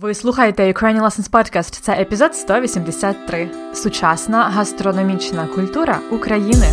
Ви слухаєте Ukrainian Lessons Podcast. Це епізод 183. Сучасна гастрономічна культура України.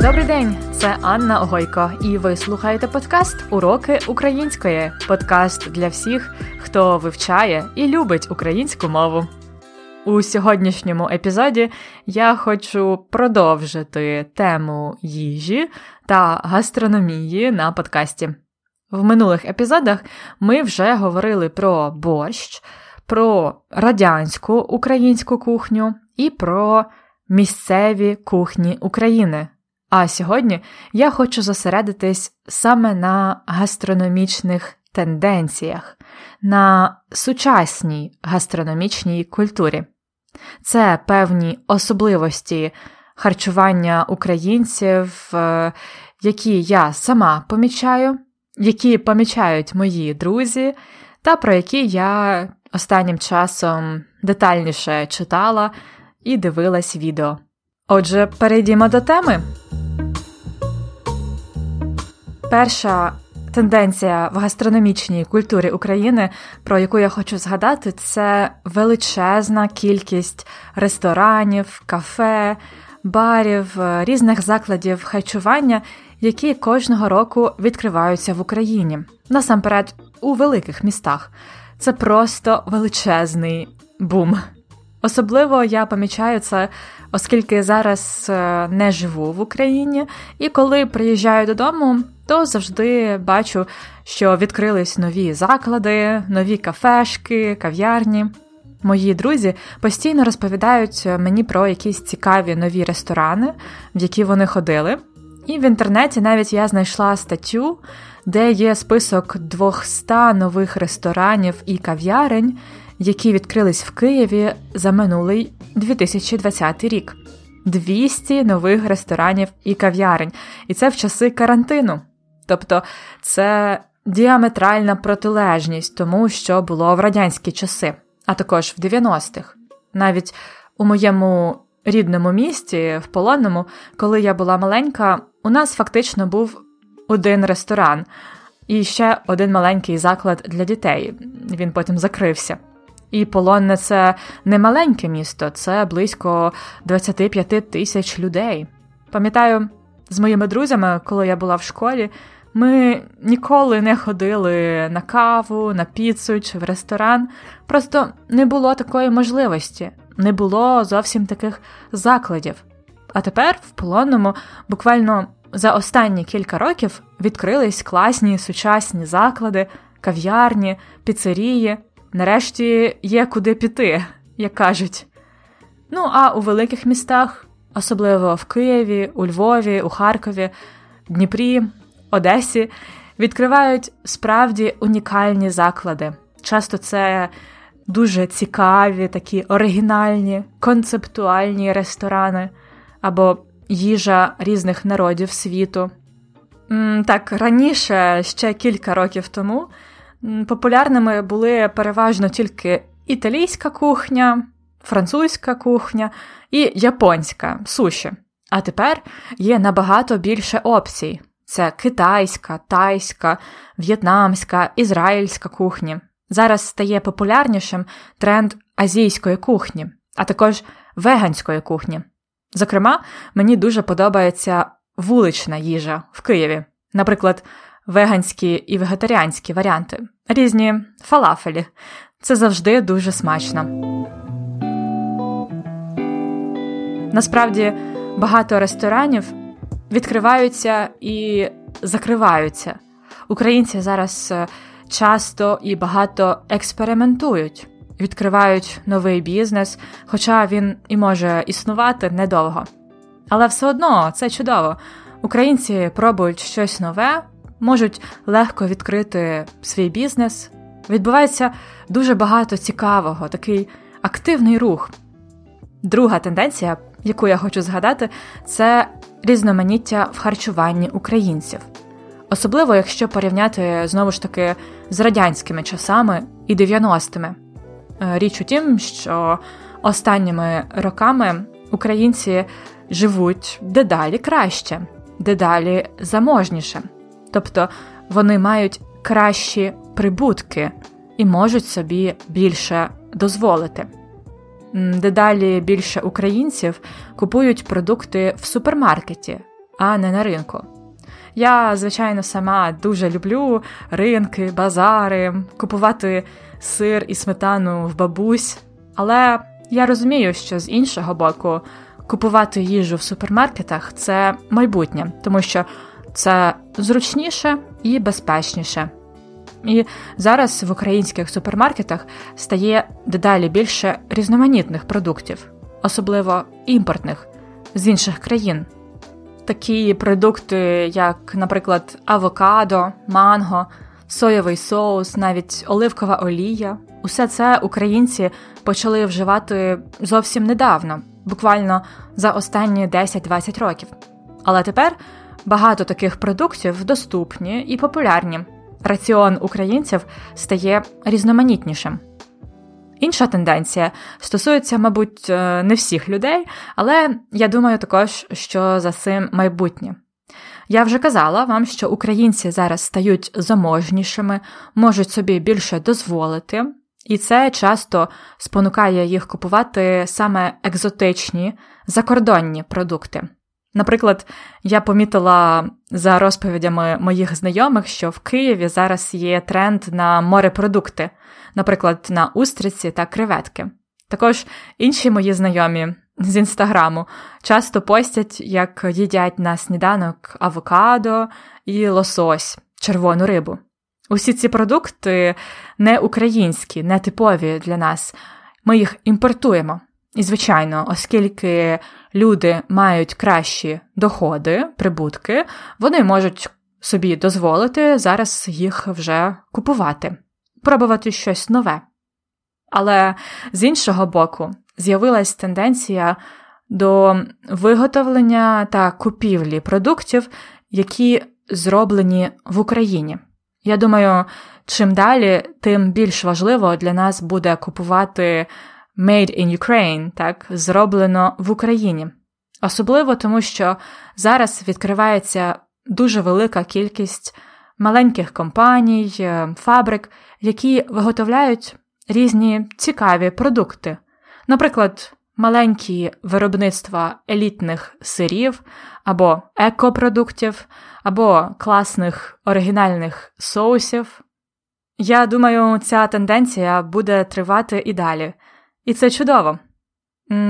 Добрий день, це Анна Огойко, і ви слухаєте подкаст Уроки української. Подкаст для всіх, хто вивчає і любить українську мову. У сьогоднішньому епізоді я хочу продовжити тему їжі та гастрономії на подкасті. В минулих епізодах ми вже говорили про борщ, про радянську українську кухню і про місцеві кухні України. А сьогодні я хочу зосередитись саме на гастрономічних тенденціях, на сучасній гастрономічній культурі. Це певні особливості харчування українців, е, які я сама помічаю, які помічають мої друзі, та про які я останнім часом детальніше читала і дивилась відео. Отже, перейдімо до теми. Перша тенденція в гастрономічній культурі України, про яку я хочу згадати, це величезна кількість ресторанів, кафе, барів, різних закладів харчування, які кожного року відкриваються в Україні. Насамперед, у великих містах. Це просто величезний бум. Особливо я помічаю це, оскільки зараз е, не живу в Україні, і коли приїжджаю додому, то завжди бачу, що відкрились нові заклади, нові кафешки, кав'ярні. Мої друзі постійно розповідають мені про якісь цікаві нові ресторани, в які вони ходили. І в інтернеті навіть я знайшла статтю, де є список 200 нових ресторанів і кав'ярень, які відкрились в Києві за минулий 2020 рік. 200 нових ресторанів і кав'ярень, і це в часи карантину. Тобто це діаметральна протилежність тому, що було в радянські часи, а також в 90-х. Навіть у моєму рідному місті, в полонному, коли я була маленька, у нас фактично був один ресторан і ще один маленький заклад для дітей. Він потім закрився. І Полонне це не маленьке місто, це близько 25 тисяч людей. Пам'ятаю, з моїми друзями, коли я була в школі, ми ніколи не ходили на каву, на піцу чи в ресторан. Просто не було такої можливості, не було зовсім таких закладів. А тепер в полонному буквально за останні кілька років відкрились класні сучасні заклади, кав'ярні, піцерії. Нарешті є куди піти, як кажуть. Ну а у великих містах, особливо в Києві, у Львові, у Харкові, Дніпрі, Одесі, відкривають справді унікальні заклади. Часто це дуже цікаві, такі оригінальні, концептуальні ресторани або їжа різних народів світу. Так, раніше, ще кілька років тому, популярними були переважно тільки італійська кухня, французька кухня і японська суші. А тепер є набагато більше опцій. Це китайська, тайська, в'єтнамська, ізраїльська кухні. Зараз стає популярнішим тренд азійської кухні, а також веганської кухні. Зокрема, мені дуже подобається вулична їжа в Києві, наприклад, веганські і вегетаріанські варіанти, різні фалафелі. Це завжди дуже смачно. Насправді багато ресторанів відкриваються і закриваються. Українці зараз е, часто і багато експериментують, відкривають новий бізнес, хоча він і може існувати недовго. Але все одно це чудово. Українці пробують щось нове, можуть легко відкрити свій бізнес. Відбувається дуже багато цікавого, такий активний рух. Друга тенденція, яку я хочу згадати, це різноманіття в харчуванні українців. Особливо, якщо порівняти знову ж таки з радянськими часами і 90-ми. Е, річ у тім, що останніми роками українці живуть дедалі краще, дедалі заможніше. Тобто вони мають кращі прибутки і можуть собі більше дозволити. Дедалі більше українців купують продукти в супермаркеті, а не на ринку. Я, звичайно, сама дуже люблю ринки, базари, купувати сир і сметану в бабусь, але я розумію, що з іншого боку купувати їжу в супермаркетах це майбутнє, тому що це зручніше і безпечніше. І зараз в українських супермаркетах стає дедалі більше різноманітних продуктів, особливо імпортних з інших країн. Такі продукти, як, наприклад, авокадо, манго, соєвий соус, навіть оливкова олія, усе це українці почали вживати зовсім недавно, буквально за останні 10-20 років. Але тепер багато таких продуктів доступні і популярні. Раціон українців стає різноманітнішим. Інша тенденція стосується, мабуть, е, не всіх людей, але я думаю також, що за цим майбутнє. Я вже казала вам, що українці зараз стають заможнішими, можуть собі більше дозволити, і це часто спонукає їх купувати саме екзотичні закордонні продукти. Наприклад, я помітила за розповідями моїх знайомих, що в Києві зараз є тренд на морепродукти, наприклад, на устриці та креветки. Також інші мої знайомі з інстаграму часто постять, як їдять на сніданок авокадо і лосось, червону рибу. Усі ці продукти не українські, не типові для нас. Ми їх імпортуємо. І, звичайно, оскільки люди мають кращі доходи, прибутки, вони можуть собі дозволити зараз їх вже купувати, пробувати щось нове. Але з іншого боку, з'явилась тенденція до виготовлення та купівлі продуктів, які зроблені в Україні. Я думаю, чим далі, тим більш важливо для нас буде купувати Made in Ukraine, так, зроблено в Україні. Особливо тому, що зараз відкривається дуже велика кількість маленьких компаній, е, фабрик, які виготовляють різні цікаві продукти. Наприклад, маленькі виробництва елітних сирів або екопродуктів, або класних оригінальних соусів. Я думаю, ця тенденція буде тривати і далі. І це чудово.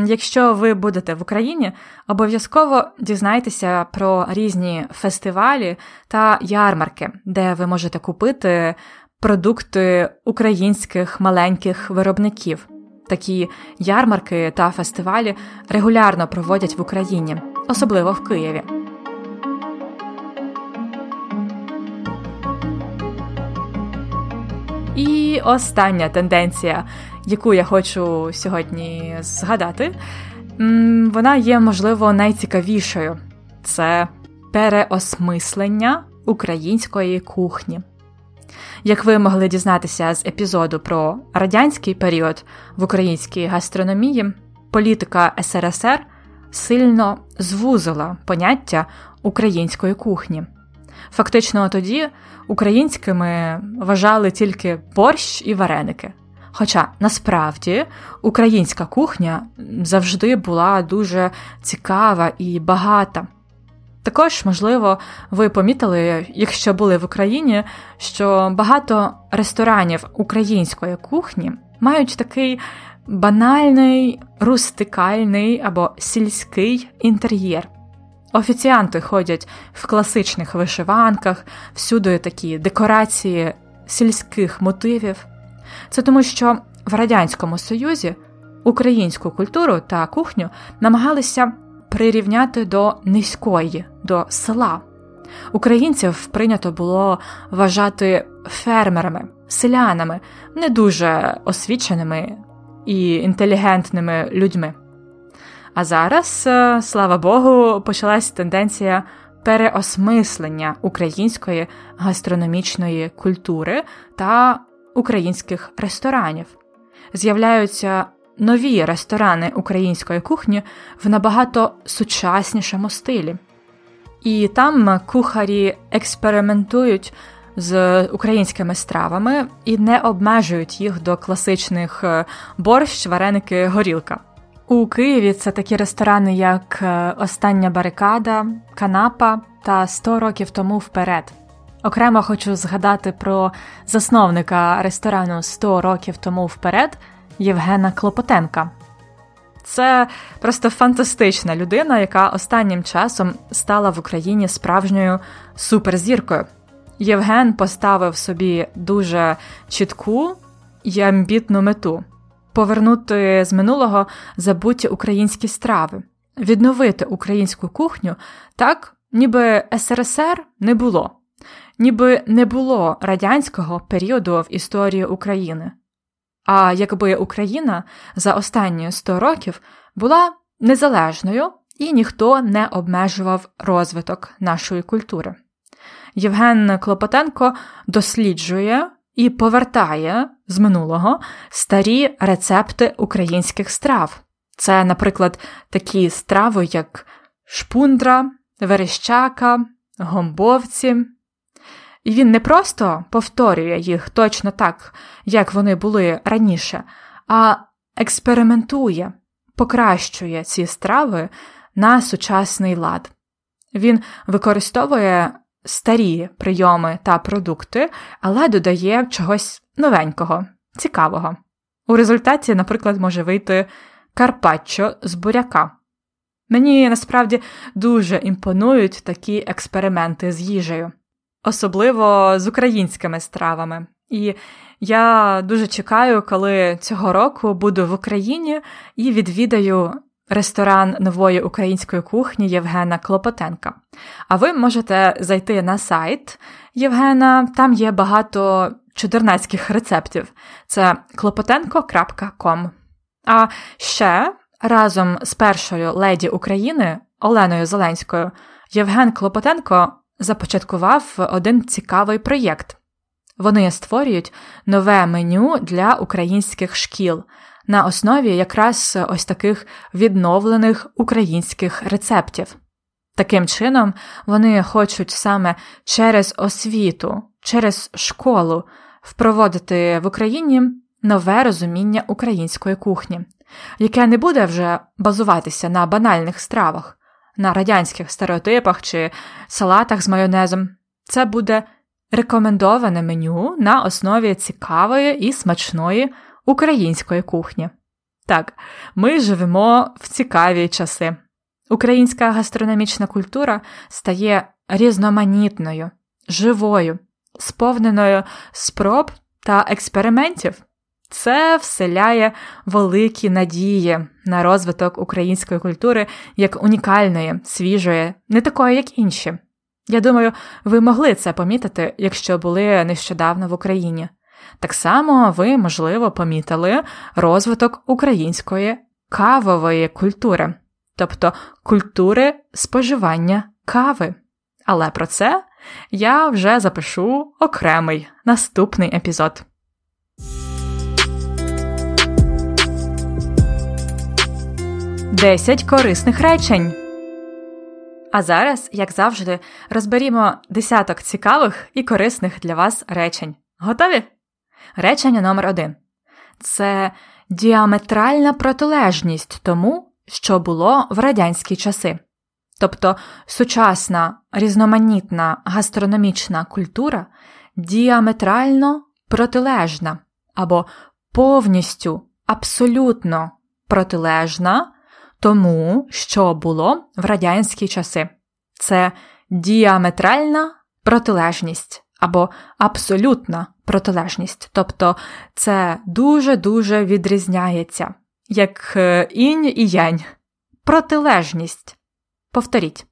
Якщо ви будете в Україні, обов'язково дізнайтеся про різні фестивалі та ярмарки, де ви можете купити продукти українських маленьких виробників. Такі ярмарки та фестивалі регулярно проводять в Україні, особливо в Києві. І остання тенденція, яку я хочу сьогодні згадати, вона є, можливо, найцікавішою це переосмислення української кухні. Як ви могли дізнатися з епізоду про радянський період в українській гастрономії, політика СРСР сильно звузила поняття української кухні. Фактично тоді українськими вважали тільки борщ і вареники. Хоча насправді українська кухня завжди була дуже цікава і багата. Також, можливо, ви помітили, якщо були в Україні, що багато ресторанів української кухні мають такий банальний, рустикальний або сільський інтер'єр. Офіціанти ходять в класичних вишиванках, всюди такі декорації сільських мотивів. Це тому, що в Радянському Союзі українську культуру та кухню намагалися прирівняти до низької, до села. Українців прийнято було вважати фермерами, селянами, не дуже освіченими і інтелігентними людьми. А зараз, е, слава Богу, почалась тенденція переосмислення української гастрономічної культури та українських ресторанів. З'являються нові ресторани української кухні в набагато сучаснішому стилі. І там кухарі експериментують з українськими стравами і не обмежують їх до класичних е, борщ, вареники, горілка. У Києві це такі ресторани, як е, Остання барикада, Канапа та «100 років тому вперед. Окремо хочу згадати про засновника ресторану «100 років тому вперед Євгена Клопотенка. Це просто фантастична людина, яка останнім часом стала в Україні справжньою суперзіркою. Євген поставив собі дуже чітку і амбітну мету повернути з минулого забуті українські страви, відновити українську кухню так, ніби СРСР не було, ніби не було радянського періоду в історії України. А якби Україна за останні 100 років була незалежною і ніхто не обмежував розвиток нашої культури. Євген Клопотенко досліджує і повертає з минулого старі рецепти українських страв. Це, наприклад, такі страви, як шпундра, верещака, гомбовці. І він не просто повторює їх точно так, як вони були раніше, а експериментує, покращує ці страви на сучасний лад. Він використовує старі прийоми та продукти, але додає чогось новенького, цікавого. У результаті, наприклад, може вийти карпаччо з буряка. Мені насправді дуже імпонують такі експерименти з їжею, особливо з українськими стравами. І я дуже чекаю, коли цього року буду в Україні і відвідаю ресторан нової української кухні Євгена Клопотенка. А ви можете зайти на сайт Євгена, там є багато чудернацьких рецептів. Це клопотенко.com. А ще разом з першою леді України Оленою Зеленською Євген Клопотенко започаткував один цікавий проєкт. Вони створюють нове меню для українських шкіл на основі якраз ось таких відновлених українських рецептів. Таким чином, вони хочуть саме через освіту, через школу впроводити в Україні нове розуміння української кухні, яке не буде вже базуватися на банальних стравах, на радянських стереотипах чи салатах з майонезом. Це буде рекомендоване меню на основі цікавої і смачної української кухні. Так, ми живемо в цікаві часи. Українська гастрономічна культура стає різноманітною, живою, сповненою спроб та експериментів. Це вселяє великі надії на розвиток української культури як унікальної, свіжої, не такої, як інші. Я думаю, ви могли це помітити, якщо були нещодавно в Україні. Так само ви, можливо, помітили розвиток української кавової культури, тобто культури споживання кави. Але про це я вже запишу окремий наступний епізод. Десять корисних речень. А зараз, як завжди, розберімо десяток цікавих і корисних для вас речень. Готові? Речення номер один це діаметральна протилежність тому, що було в радянські часи. Тобто сучасна різноманітна гастрономічна культура діаметрально протилежна або повністю абсолютно протилежна тому, що було в радянські часи. Це діаметральна протилежність або абсолютна протилежність. Тобто це дуже-дуже відрізняється, як е, інь і янь. Протилежність. Повторіть.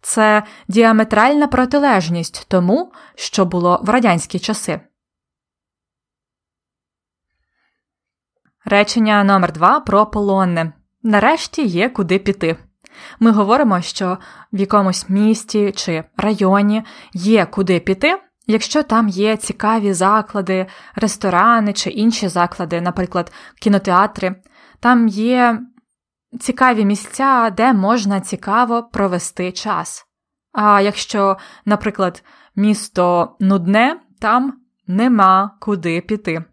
Це діаметральна протилежність тому, що було в радянські часи. Речення номер 2 про полонне. Нарешті є куди піти. Ми говоримо, що в якомусь місті чи районі є куди піти, Якщо там є цікаві заклади, ресторани чи інші заклади, наприклад, кінотеатри, там є цікаві місця, де можна цікаво провести час. А якщо, наприклад, місто нудне, там нема куди піти.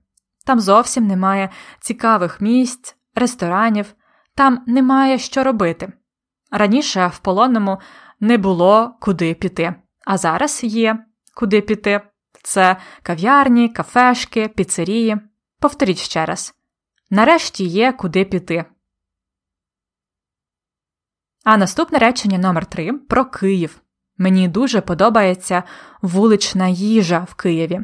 Там зовсім немає цікавих місць, ресторанів, там немає що робити. Раніше в полонному не було куди піти, а зараз є куди піти. Це кав'ярні, кафешки, піцерії. Повторіть ще раз. Нарешті є куди піти. А наступне речення номер 3 про Київ. Мені дуже подобається вулична їжа в Києві.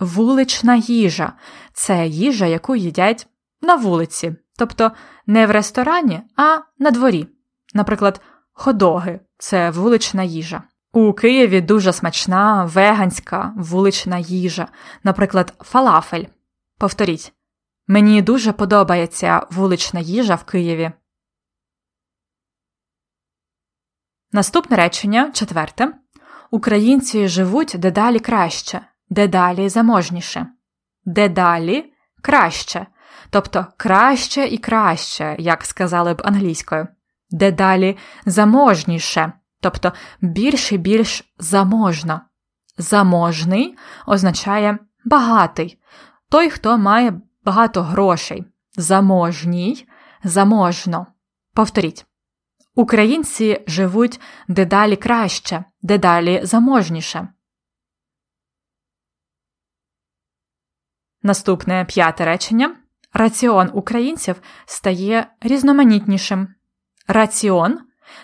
Вулична їжа це їжа, яку їдять на вулиці, тобто не в ресторані, а на дворі. Наприклад, ходоги це вулична їжа. У Києві дуже смачна веганська вулична їжа, наприклад, фалафель. Повторіть, мені дуже подобається вулична їжа в Києві. Наступне речення четверте. Українці живуть дедалі краще, дедалі заможніше, дедалі краще, тобто краще і краще, як сказали б англійською, дедалі заможніше, тобто більш і більш заможно. Заможний означає багатий, той, хто має багато грошей. Заможній, заможно. Повторіть. Українці живуть дедалі краще, дедалі заможніше. Наступне п'яте речення. Раціон українців стає різноманітнішим. Раціон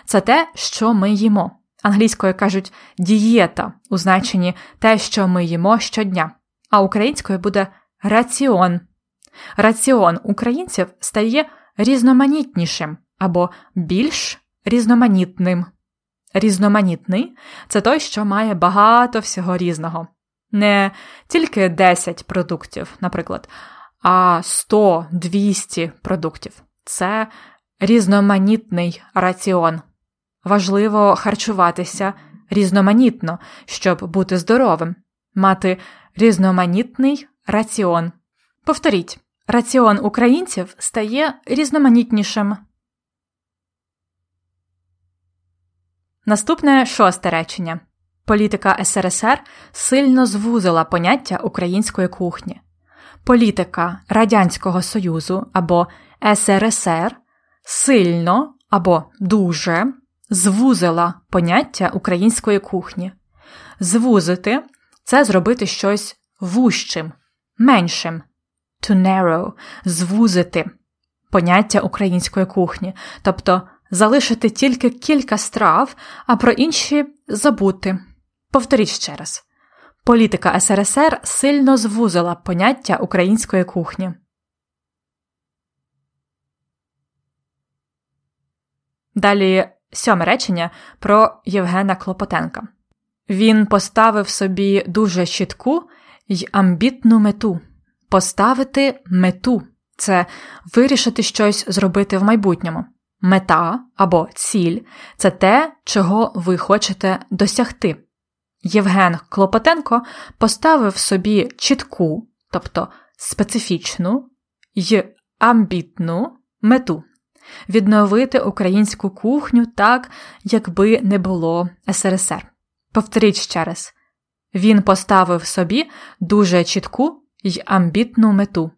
це те, що ми їмо. Англійською кажуть дієта у значенні те, що ми їмо щодня, а українською буде раціон. Раціон українців стає різноманітнішим або більш різноманітним. Різноманітний це той, що має багато всього різного. Не тільки 10 продуктів, наприклад, а 100-200 продуктів. Це різноманітний раціон. Важливо харчуватися різноманітно, щоб бути здоровим, мати різноманітний раціон. Повторіть, раціон українців стає різноманітнішим. Наступне шосте речення. Політика СРСР сильно звузила поняття української кухні. Політика Радянського Союзу або СРСР сильно або дуже звузила поняття української кухні. Звузити це зробити щось вущим, меншим. To narrow – звузити поняття української кухні, тобто залишити тільки кілька страв, а про інші забути. Повторіть ще раз. Політика СРСР сильно звузила поняття української кухні. Далі сьоме речення про Євгена Клопотенка. Він поставив собі дуже чітку й амбітну мету поставити мету це вирішити щось зробити в майбутньому. Мета або ціль це те, чого ви хочете досягти. Євген Клопотенко поставив собі чітку, тобто специфічну й амбітну мету відновити українську кухню так, якби не було СРСР. Повторіть ще раз він поставив собі дуже чітку й амбітну мету.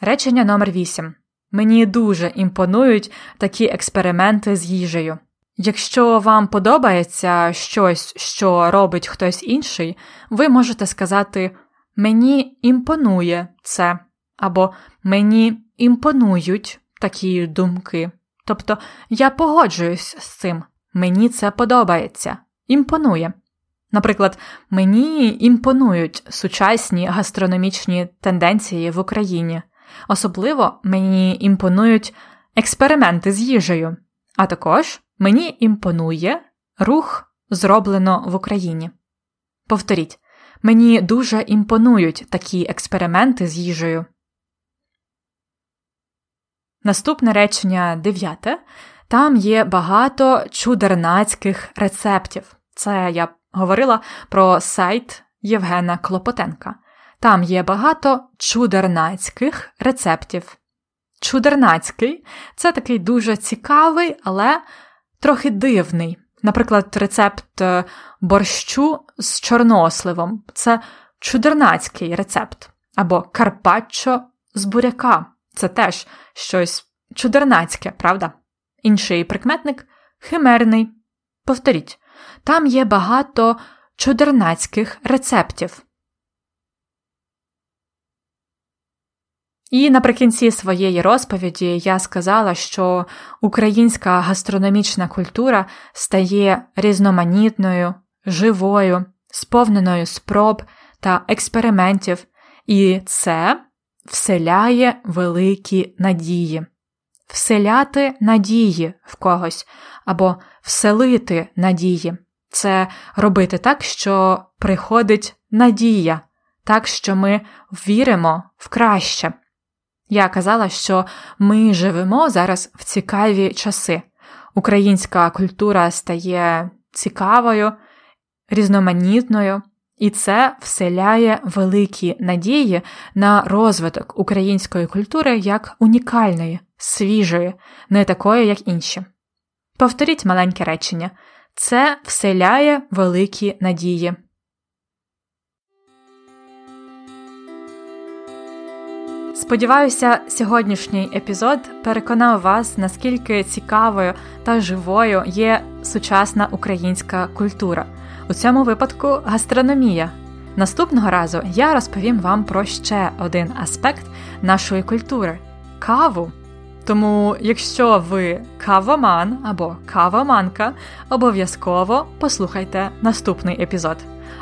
Речення номер 8 Мені дуже імпонують такі експерименти з їжею. Якщо вам подобається щось, що робить хтось інший, ви можете сказати Мені імпонує це, або Мені імпонують такі думки. Тобто я погоджуюсь з цим, мені це подобається, імпонує. Наприклад, мені імпонують сучасні гастрономічні тенденції в Україні. Особливо мені імпонують експерименти з їжею, а також мені імпонує рух, зроблено в Україні. Повторіть, мені дуже імпонують такі експерименти з їжею. Наступне речення дев'яте. Там є багато чудернацьких рецептів. Це я говорила про сайт Євгена Клопотенка. Там є багато чудернацьких рецептів. Чудернацький це такий дуже цікавий, але трохи дивний. Наприклад, рецепт е, борщу з чорносливом це чудернацький рецепт, або карпаччо з буряка це теж щось чудернацьке, правда? Інший прикметник химерний. Повторіть, там є багато чудернацьких рецептів. І наприкінці своєї розповіді я сказала, що українська гастрономічна культура стає різноманітною, живою, сповненою спроб та експериментів, і це вселяє великі надії, вселяти надії в когось або вселити надії. Це робити так, що приходить надія, так що ми віримо в краще. Я казала, що ми живемо зараз в цікаві часи. Українська культура стає цікавою, різноманітною, і це вселяє великі надії на розвиток української культури як унікальної, свіжої, не такої, як інші. Повторіть маленьке речення це вселяє великі надії. Сподіваюся, сьогоднішній епізод переконав вас, наскільки цікавою та живою є сучасна українська культура, у цьому випадку гастрономія. Наступного разу я розповім вам про ще один аспект нашої культури каву. Тому, якщо ви кавоман або кавоманка, обов'язково послухайте наступний епізод.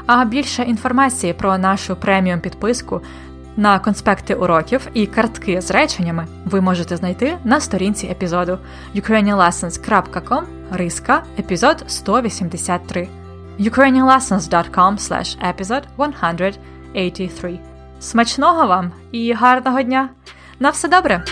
А більше інформації про нашу преміум підписку на конспекти уроків і картки з реченнями ви можете знайти на сторінці епізоду ukrainianlessons.com риска епізод 183 ukrainianlessons.com slash episode 183 Смачного вам і гарного дня! На все добре!